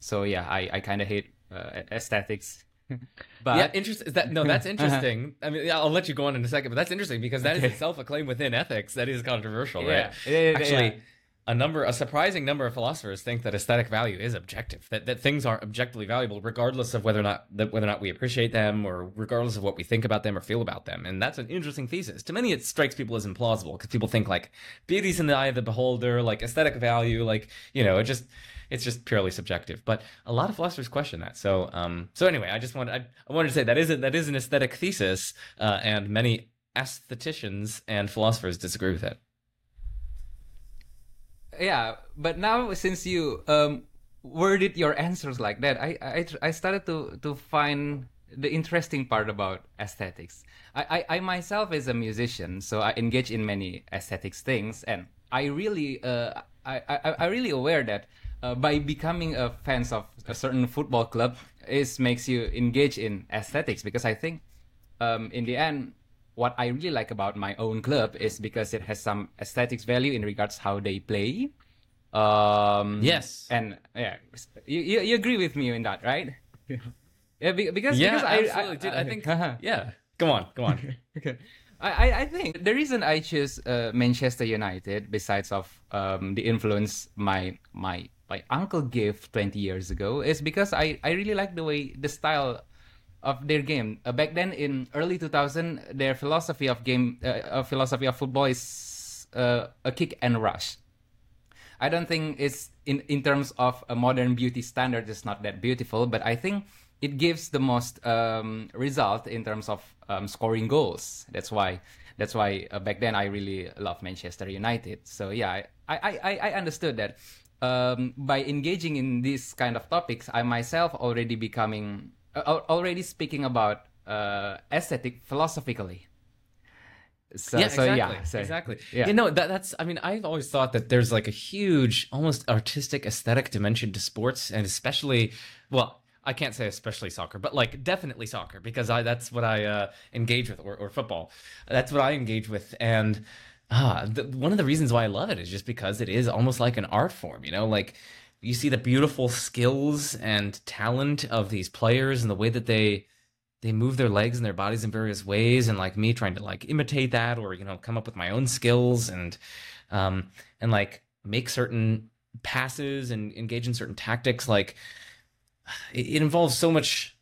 so yeah, I, I kind of hate uh, aesthetics. But yeah, interesting. That no, that's interesting. I mean, I'll let you go on in a second, but that's interesting because that okay. is itself a claim within ethics that is controversial, right? Yeah. Actually, yeah a number a surprising number of philosophers think that aesthetic value is objective that, that things are objectively valuable regardless of whether or not that whether or not we appreciate them or regardless of what we think about them or feel about them. And that's an interesting thesis. To many it strikes people as implausible because people think like beauty's in the eye of the beholder like aesthetic value like you know it just it's just purely subjective. But a lot of philosophers question that. So um so anyway i just wanted i, I wanted to say that is a, that is an aesthetic thesis uh, and many aestheticians and philosophers disagree with it yeah but now since you um worded your answers like that i i, I started to to find the interesting part about aesthetics. I, I i myself is a musician so i engage in many aesthetics things and i really uh i i, I really aware that uh, by becoming a fans of a certain football club is makes you engage in aesthetics because i think um in the end what I really like about my own club is because it has some aesthetics value in regards how they play. Um, yes, and yeah, you, you, you agree with me in that, right? yeah, because yeah, because I, absolutely, I, dude. I, I think yeah. Come on, come on. okay. I, I think the reason I choose uh, Manchester United, besides of um, the influence my my my uncle gave 20 years ago, is because I, I really like the way the style of their game. Uh, back then, in early 2000, their philosophy of game, uh, philosophy of football is uh, a kick and rush. I don't think it's in in terms of a modern beauty standard. It's not that beautiful, but I think it gives the most um, result in terms of um, scoring goals. That's why that's why uh, back then I really love Manchester United. So yeah, I I, I, I understood that um, by engaging in these kind of topics, I myself already becoming already speaking about uh, aesthetic philosophically. So, yeah, so exactly, yeah, so, exactly. Yeah. You know, that, that's. I mean, I've always thought that there's like a huge, almost artistic, aesthetic dimension to sports, and especially, well, I can't say especially soccer, but like definitely soccer because I that's what I uh, engage with, or, or football. That's what I engage with, and ah, the, one of the reasons why I love it is just because it is almost like an art form. You know, like you see the beautiful skills and talent of these players and the way that they they move their legs and their bodies in various ways and like me trying to like imitate that or you know come up with my own skills and um and like make certain passes and engage in certain tactics like it, involves so much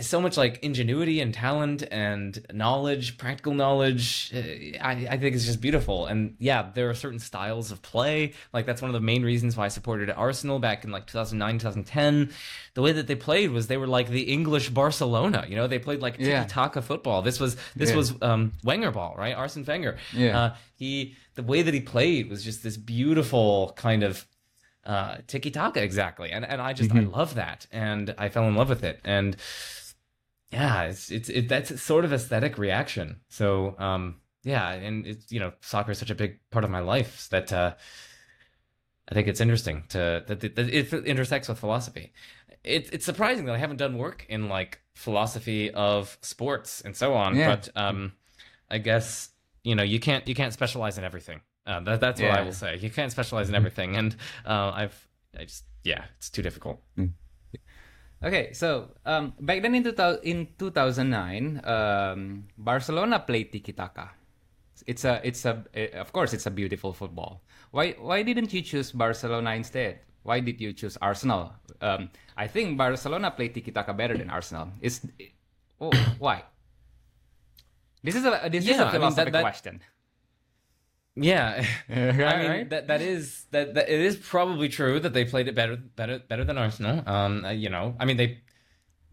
so much like ingenuity and talent and knowledge, practical knowledge. Uh, I, I think it's just beautiful. And yeah, there are certain styles of play. Like that's one of the main reasons why I supported Arsenal back in like 2009, 2010. The way that they played was they were like the English Barcelona. You know, they played like tiki taka football. This was this yeah. was um, Wenger ball, right? Arsene Wenger. Yeah. Uh, he the way that he played was just this beautiful kind of uh, tiki taka exactly, and and I just mm-hmm. I love that, and I fell in love with it, and yeah, it's it's it, that's sort of aesthetic reaction. So um, yeah, and it's you know soccer is such a big part of my life that uh, I think it's interesting to that, that it intersects with philosophy. It, it's surprising that I haven't done work in like philosophy of sports and so on, yeah. but um, I guess you know you can't you can't specialize in everything. Uh, that, that's what yeah. I will say. You can't specialize in mm-hmm. everything, and uh, I've, I just, yeah, it's too difficult. Mm. Okay, so um, back then in, two, in 2009, um, Barcelona played tiki taka. It's a, it's a, eh, of course, it's a beautiful football. Why, why didn't you choose Barcelona instead? Why did you choose Arsenal? Um, I think Barcelona played tiki taka better than Arsenal. Is, oh, why? This is a this yeah, is a philosophical I mean, that, that, question. Yeah, I mean that that is that, that it is probably true that they played it better better better than Arsenal. Um, uh, you know, I mean they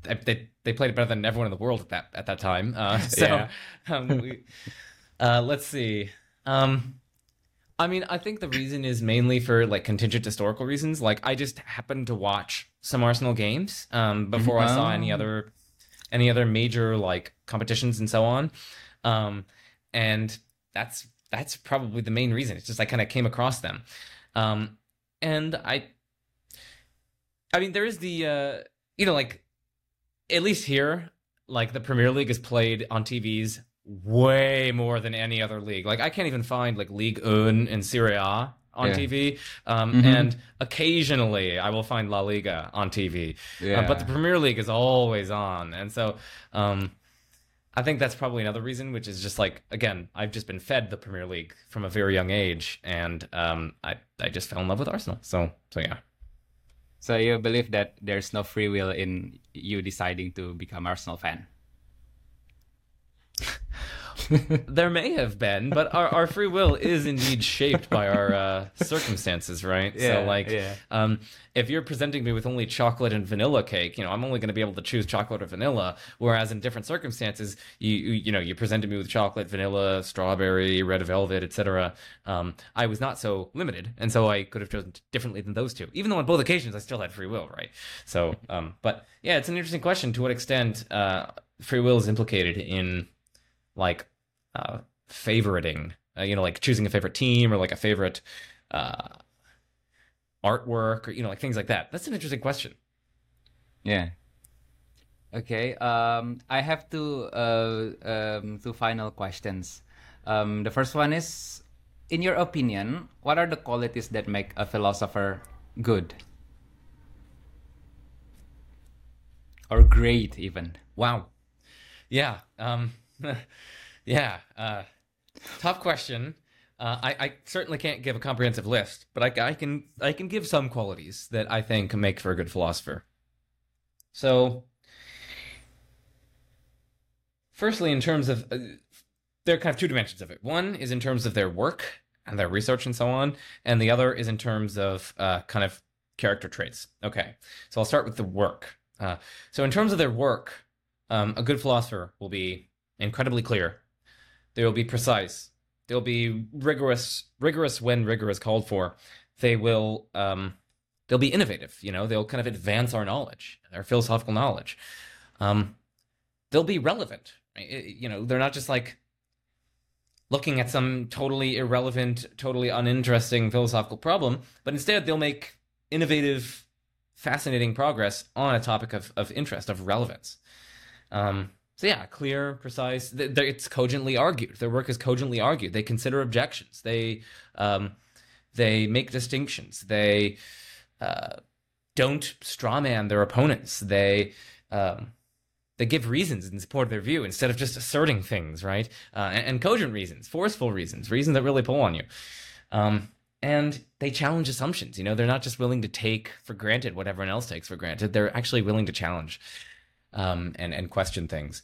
they they played it better than everyone in the world at that at that time. Uh, so, yeah. um, we, uh, let's see. Um, I mean, I think the reason is mainly for like contingent historical reasons. Like, I just happened to watch some Arsenal games um, before I saw any oh. other any other major like competitions and so on. Um, and that's that's probably the main reason. It's just I kind of came across them, um, and I, I mean, there is the uh, you know like at least here, like the Premier League is played on TVs way more than any other league. Like I can't even find like League One and Serie A on yeah. TV, um, mm-hmm. and occasionally I will find La Liga on TV. Yeah. Uh, but the Premier League is always on, and so um, I think that's probably another reason, which is just like again, I've just been fed the Premier League from a very young age, and um, I I just fell in love with Arsenal. So so yeah. So you believe that there's no free will in you deciding to become Arsenal fan? there may have been, but our, our free will is indeed shaped by our uh, circumstances, right? Yeah, so, like, yeah. um, if you're presenting me with only chocolate and vanilla cake, you know, I'm only going to be able to choose chocolate or vanilla. Whereas in different circumstances, you you, you know, you presented me with chocolate, vanilla, strawberry, red velvet, etc. Um, I was not so limited, and so I could have chosen differently than those two. Even though on both occasions I still had free will, right? So, um, but yeah, it's an interesting question. To what extent uh, free will is implicated in like uh, favoriting, uh, you know, like choosing a favorite team or like a favorite uh, artwork or you know, like things like that. That's an interesting question. Yeah. Okay. Um, I have two uh, um, two final questions. Um, the first one is, in your opinion, what are the qualities that make a philosopher good or great, even? Wow. Yeah. Um, Yeah. Uh, tough question. Uh, I, I, certainly can't give a comprehensive list, but I, I, can I can give some qualities that I think make for a good philosopher. So, firstly, in terms of uh, there are kind of two dimensions of it. One is in terms of their work and their research and so on, and the other is in terms of uh, kind of character traits. Okay, so I'll start with the work. Uh, so in terms of their work, um, a good philosopher will be incredibly clear. They will be precise. They'll be rigorous, rigorous when rigor is called for. They will, um, they'll be innovative. You know, they'll kind of advance our knowledge, our philosophical knowledge. Um, they'll be relevant. You know, they're not just like looking at some totally irrelevant, totally uninteresting philosophical problem, but instead they'll make innovative, fascinating progress on a topic of, of interest, of relevance. Um, so yeah, clear, precise. It's cogently argued. Their work is cogently argued. They consider objections. They um, they make distinctions. They uh, don't strawman their opponents. They um, they give reasons in support of their view instead of just asserting things, right? Uh, and, and, cogent reasons, forceful reasons, reasons that really pull on you. Um, and they challenge assumptions. You know, they're not just willing to take for granted what everyone else takes for granted. They're actually willing to challenge um, and and question things.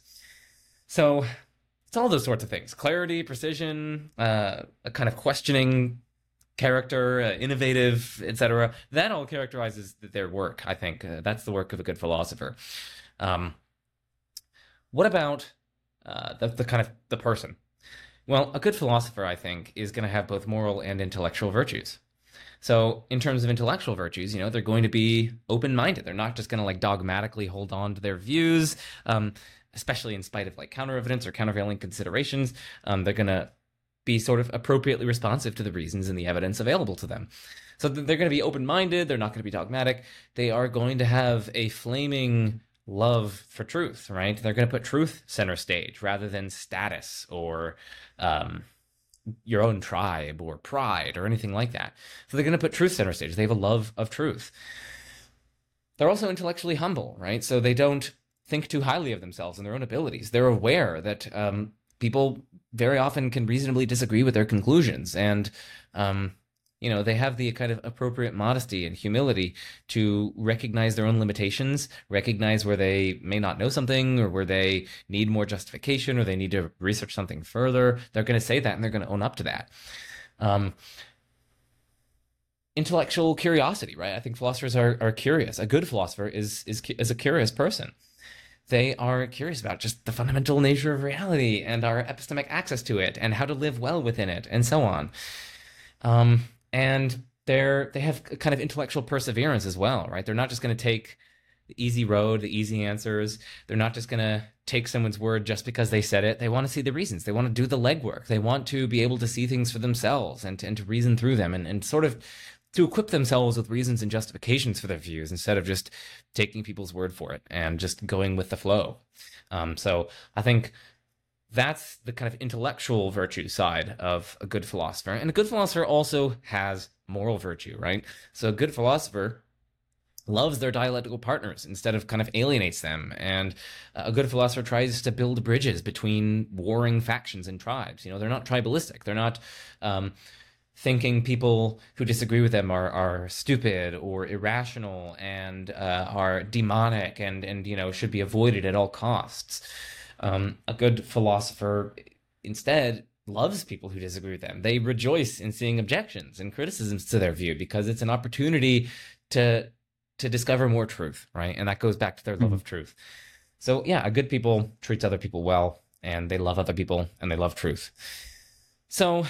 So it's all those sorts of things: clarity, precision, uh, a kind of questioning character, uh, innovative, etc. That all characterizes their work. I think uh, that's the work of a good philosopher. Um, what about uh, the, the kind of the person? Well, a good philosopher, I think, is going to have both moral and intellectual virtues. So, in terms of intellectual virtues, you know, they're going to be open minded. They're not just going to like dogmatically hold on to their views, um, especially in spite of like counter evidence or countervailing considerations. Um, they're going to be sort of appropriately responsive to the reasons and the evidence available to them. So, they're going to be open minded. They're not going to be dogmatic. They are going to have a flaming love for truth, right? They're going to put truth center stage rather than status or um, your own tribe or pride or anything like that. So they're going to put truth center stage. They have a love of truth. They're also intellectually humble, right? So they don't think too highly of themselves and their own abilities. They're aware that um, people very often can reasonably disagree with their conclusions and um, you know they have the kind of appropriate modesty and humility to recognize their own limitations recognize where they may not know something or where they need more justification or they need to research something further. They're going to say that and they're going to own up to that. Um, intellectual curiosity right? I think philosophers are, are curious. A good philosopher is is is a curious person. They are curious about just the fundamental nature of reality and our epistemic access to it and how to live well within it and so on. Um, and they're they have kind of intellectual perseverance as well, right? They're not just going to take the easy road, the easy answers. They're not just going to take someone's word just because they said it. They want to see the reasons. They want to do the legwork. They want to be able to see things for themselves and to, and to reason through them and, and sort of to equip themselves with reasons and justifications for their views instead of just taking people's word for it and just going with the flow. Um, so I think that's the kind of intellectual virtue side of a good philosopher. And a good philosopher also has moral virtue, right? So a good philosopher loves their dialectical partners instead of kind of alienates them. And a good philosopher tries to build bridges between warring factions and tribes. You know, they're not tribalistic. They're not um, thinking people who disagree with them are, are stupid or irrational and uh, are demonic and, and, you know, should be avoided at all costs. Um, a good philosopher instead loves people who disagree with them. They rejoice in seeing objections and criticisms to their view because it's an opportunity to to discover more truth, right? And that goes back to their love mm-hmm. of truth. So yeah, a good people treats other people well and they love other people and they love truth. So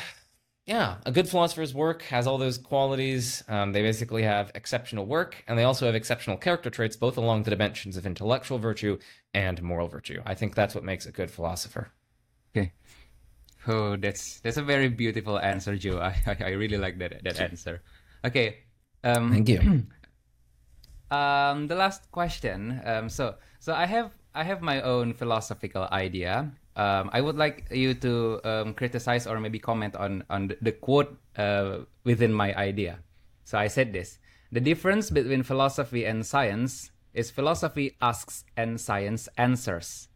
yeah, a good philosopher's work has all those qualities. Um, they basically have exceptional work, and they also have exceptional character traits, both along the dimensions of intellectual virtue and moral virtue. I think that's what makes a good philosopher. Okay. Oh, that's that's a very beautiful answer, Joe. I I, really like that that answer. Okay. Um, Thank you. um, the last question. Um, so so I have I have my own philosophical idea um, I would like you to um, criticize or maybe comment on on the quote uh, within my idea. So I said this: the difference between philosophy and science is philosophy asks and science answers.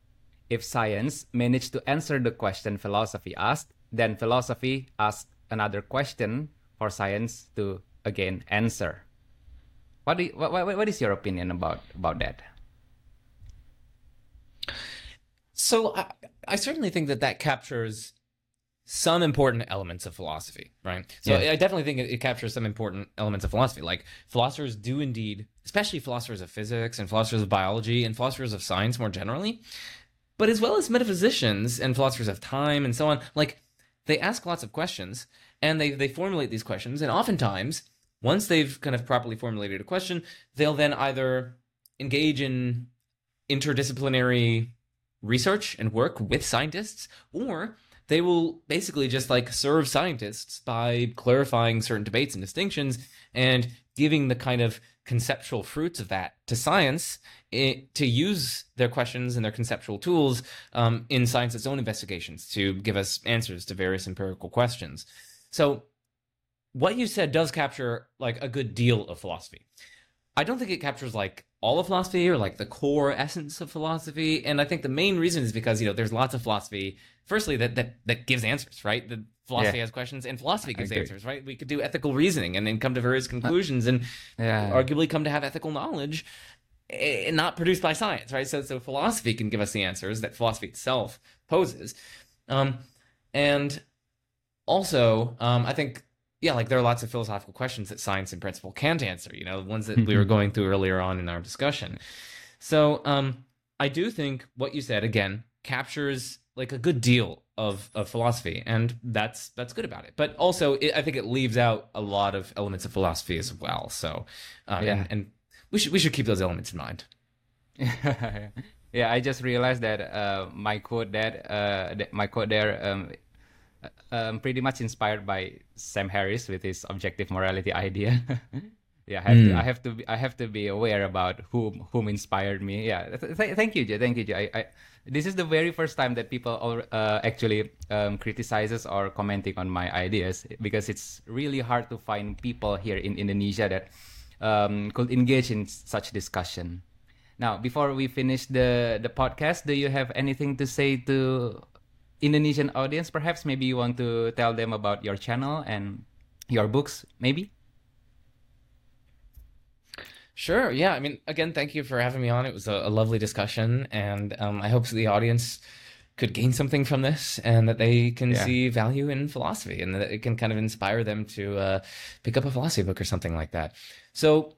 If science managed to answer the question philosophy asked, then philosophy asks another question for science to again answer. What, do you, what, what is your opinion about about that? So I, I certainly think that that captures some important elements of philosophy, right? So Yeah. I definitely think it, it captures some important elements of philosophy. Like philosophers do indeed, especially philosophers of physics and philosophers of biology and philosophers of science more generally, but as well as metaphysicians and philosophers of time and so on, like they ask lots of questions and they, they formulate these questions. And oftentimes, once they've kind of properly formulated a question, they'll then either engage in interdisciplinary research and work with scientists, or they will basically just like serve scientists by clarifying certain debates and distinctions and giving the kind of conceptual fruits of that to science i to use their questions and their conceptual tools um, in science's own investigations to give us answers to various empirical questions. So, what you said does capture like a good deal of philosophy. I don't think it captures like all of philosophy or like the core essence of philosophy. And I think the main reason is because, you know, there's lots of philosophy, firstly, that that, that gives answers, right? The philosophy Yeah. has questions and philosophy gives answers, right? We could do ethical reasoning and then come to various conclusions and Yeah. arguably come to have ethical knowledge eh, not produced by science, right? So, so philosophy can give us the answers that philosophy itself poses. Um, and also, um, I think, yeah, like there are lots of philosophical questions that science in principle can't answer, you know, the ones that we were going through earlier on in our discussion. So, um, I do think what you said again captures like a good deal of, of philosophy, and that's that's good about it. But also, it, I think it leaves out a lot of elements of philosophy as well. So, uh, Yeah. and, and we should we should keep those elements in mind. yeah, I just realized that uh, my quote that uh, that my quote there um, um, pretty much inspired by Sam Harris with his objective morality idea. yeah, I have, to, I have to be I have to be aware about whom whom inspired me. Yeah, th- th- thank you, Jay. Thank you, Jay. I, I, this is the very first time that people uh, actually um, criticizes or commenting on my ideas because it's really hard to find people here in Indonesia that um, could engage in such discussion. Now, before we finish the the podcast, do you have anything to say to Indonesian audience? Perhaps maybe you want to tell them about your channel and your books, maybe. Sure. Yeah. I mean, again, thank you for having me on. It was a, a lovely discussion, and um, I hope the audience could gain something from this, and that they can Yeah. see value in philosophy, and that it can kind of inspire them to uh, pick up a philosophy book or something like that. So.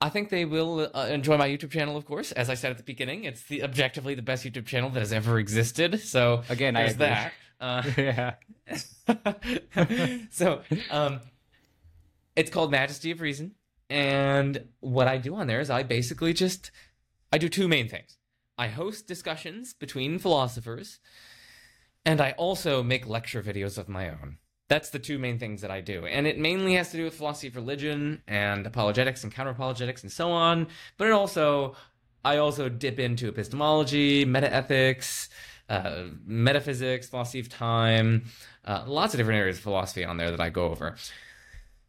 I think they will uh, enjoy my YouTube channel, of course. As I said at the beginning, it's the objectively the best YouTube channel that has ever existed. So Again, I there's agree. that. Uh, yeah. so um it's called majesty of reason and what i do on there is i basically just i do two main things i host discussions between philosophers and i also make lecture videos of my own that's the two main things that i do and it mainly has to do with philosophy of religion and apologetics and counter-apologetics and so on but it also i also dip into epistemology metaethics uh, metaphysics, philosophy of time, uh, lots of different areas of philosophy on there that I go over.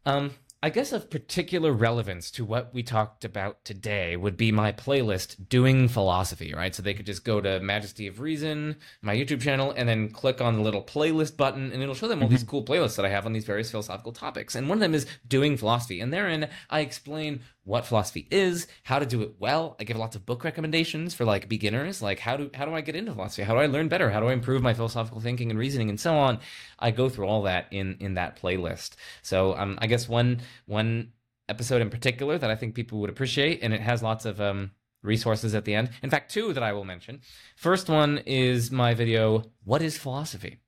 Um, I guess of particular relevance to what we talked about today would be my playlist Doing Philosophy, right? So they could just go to Majesty of Reason, my YouTube channel, and then click on the little playlist button, and it'll show them all these mm-hmm. cool playlists that I have on these various philosophical topics. And one of them is Doing Philosophy. And therein, I explain what philosophy is, how to do it well. I give lots of book recommendations for like beginners, like how do how do I get into philosophy? How do I learn better? How do I improve my philosophical thinking and reasoning and so on? I go through all that in in that playlist. So um, I guess one one episode in particular that I think people would appreciate, and it has lots of um, resources at the end. In fact, two that I will mention. First one is my video, "What is Philosophy."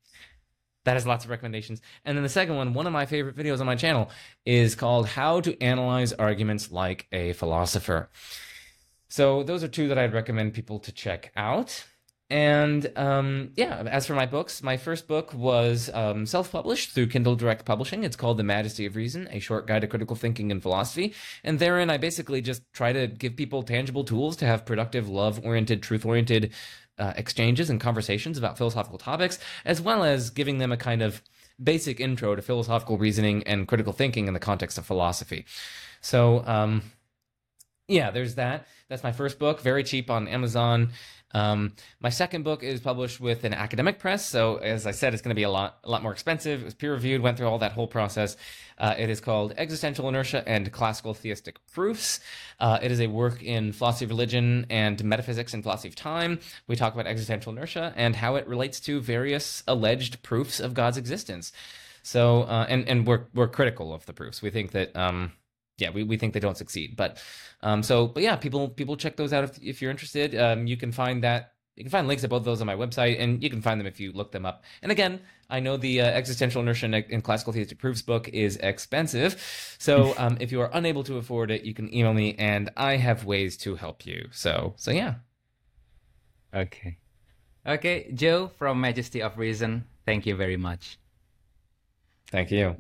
That has lots of recommendations. And then the second one, one of my favorite videos on my channel, is called How to Analyze Arguments Like a Philosopher. So those are two that I'd recommend people to check out. And um, yeah, as for my books, my first book was um, self published through Kindle Direct Publishing. It's called The Majesty of Reason A Short Guide to Critical Thinking and Philosophy. And therein, I basically just try to give people tangible tools to have productive, love oriented, truth oriented uh, exchanges and conversations about philosophical topics, as well as giving them a kind of basic intro to philosophical reasoning and critical thinking in the context of philosophy. So, um, yeah, there's that. That's my first book, very cheap on Amazon. Um, my second book is published with an academic press, so as I said, it's going to be a lot, a lot more expensive. It was peer reviewed, went through all that whole process. Uh, it is called Existential Inertia and Classical Theistic Proofs. Uh, it is a work in philosophy of religion and metaphysics and philosophy of time. We talk about existential inertia and how it relates to various alleged proofs of God's existence. So, uh, and and we're we're critical of the proofs. We think that. Um, yeah, we, we think they don't succeed. But um, so, but yeah, people people check those out if, if you're interested. Um, you can find that you can find links to both of those on my website, and you can find them if you look them up. And again, I know the uh, existential inertia in classical theistic proofs book is expensive, so um, if you are unable to afford it, you can email me, and I have ways to help you. So so yeah. Okay, okay, Joe from Majesty of Reason. Thank you very much. Thank you.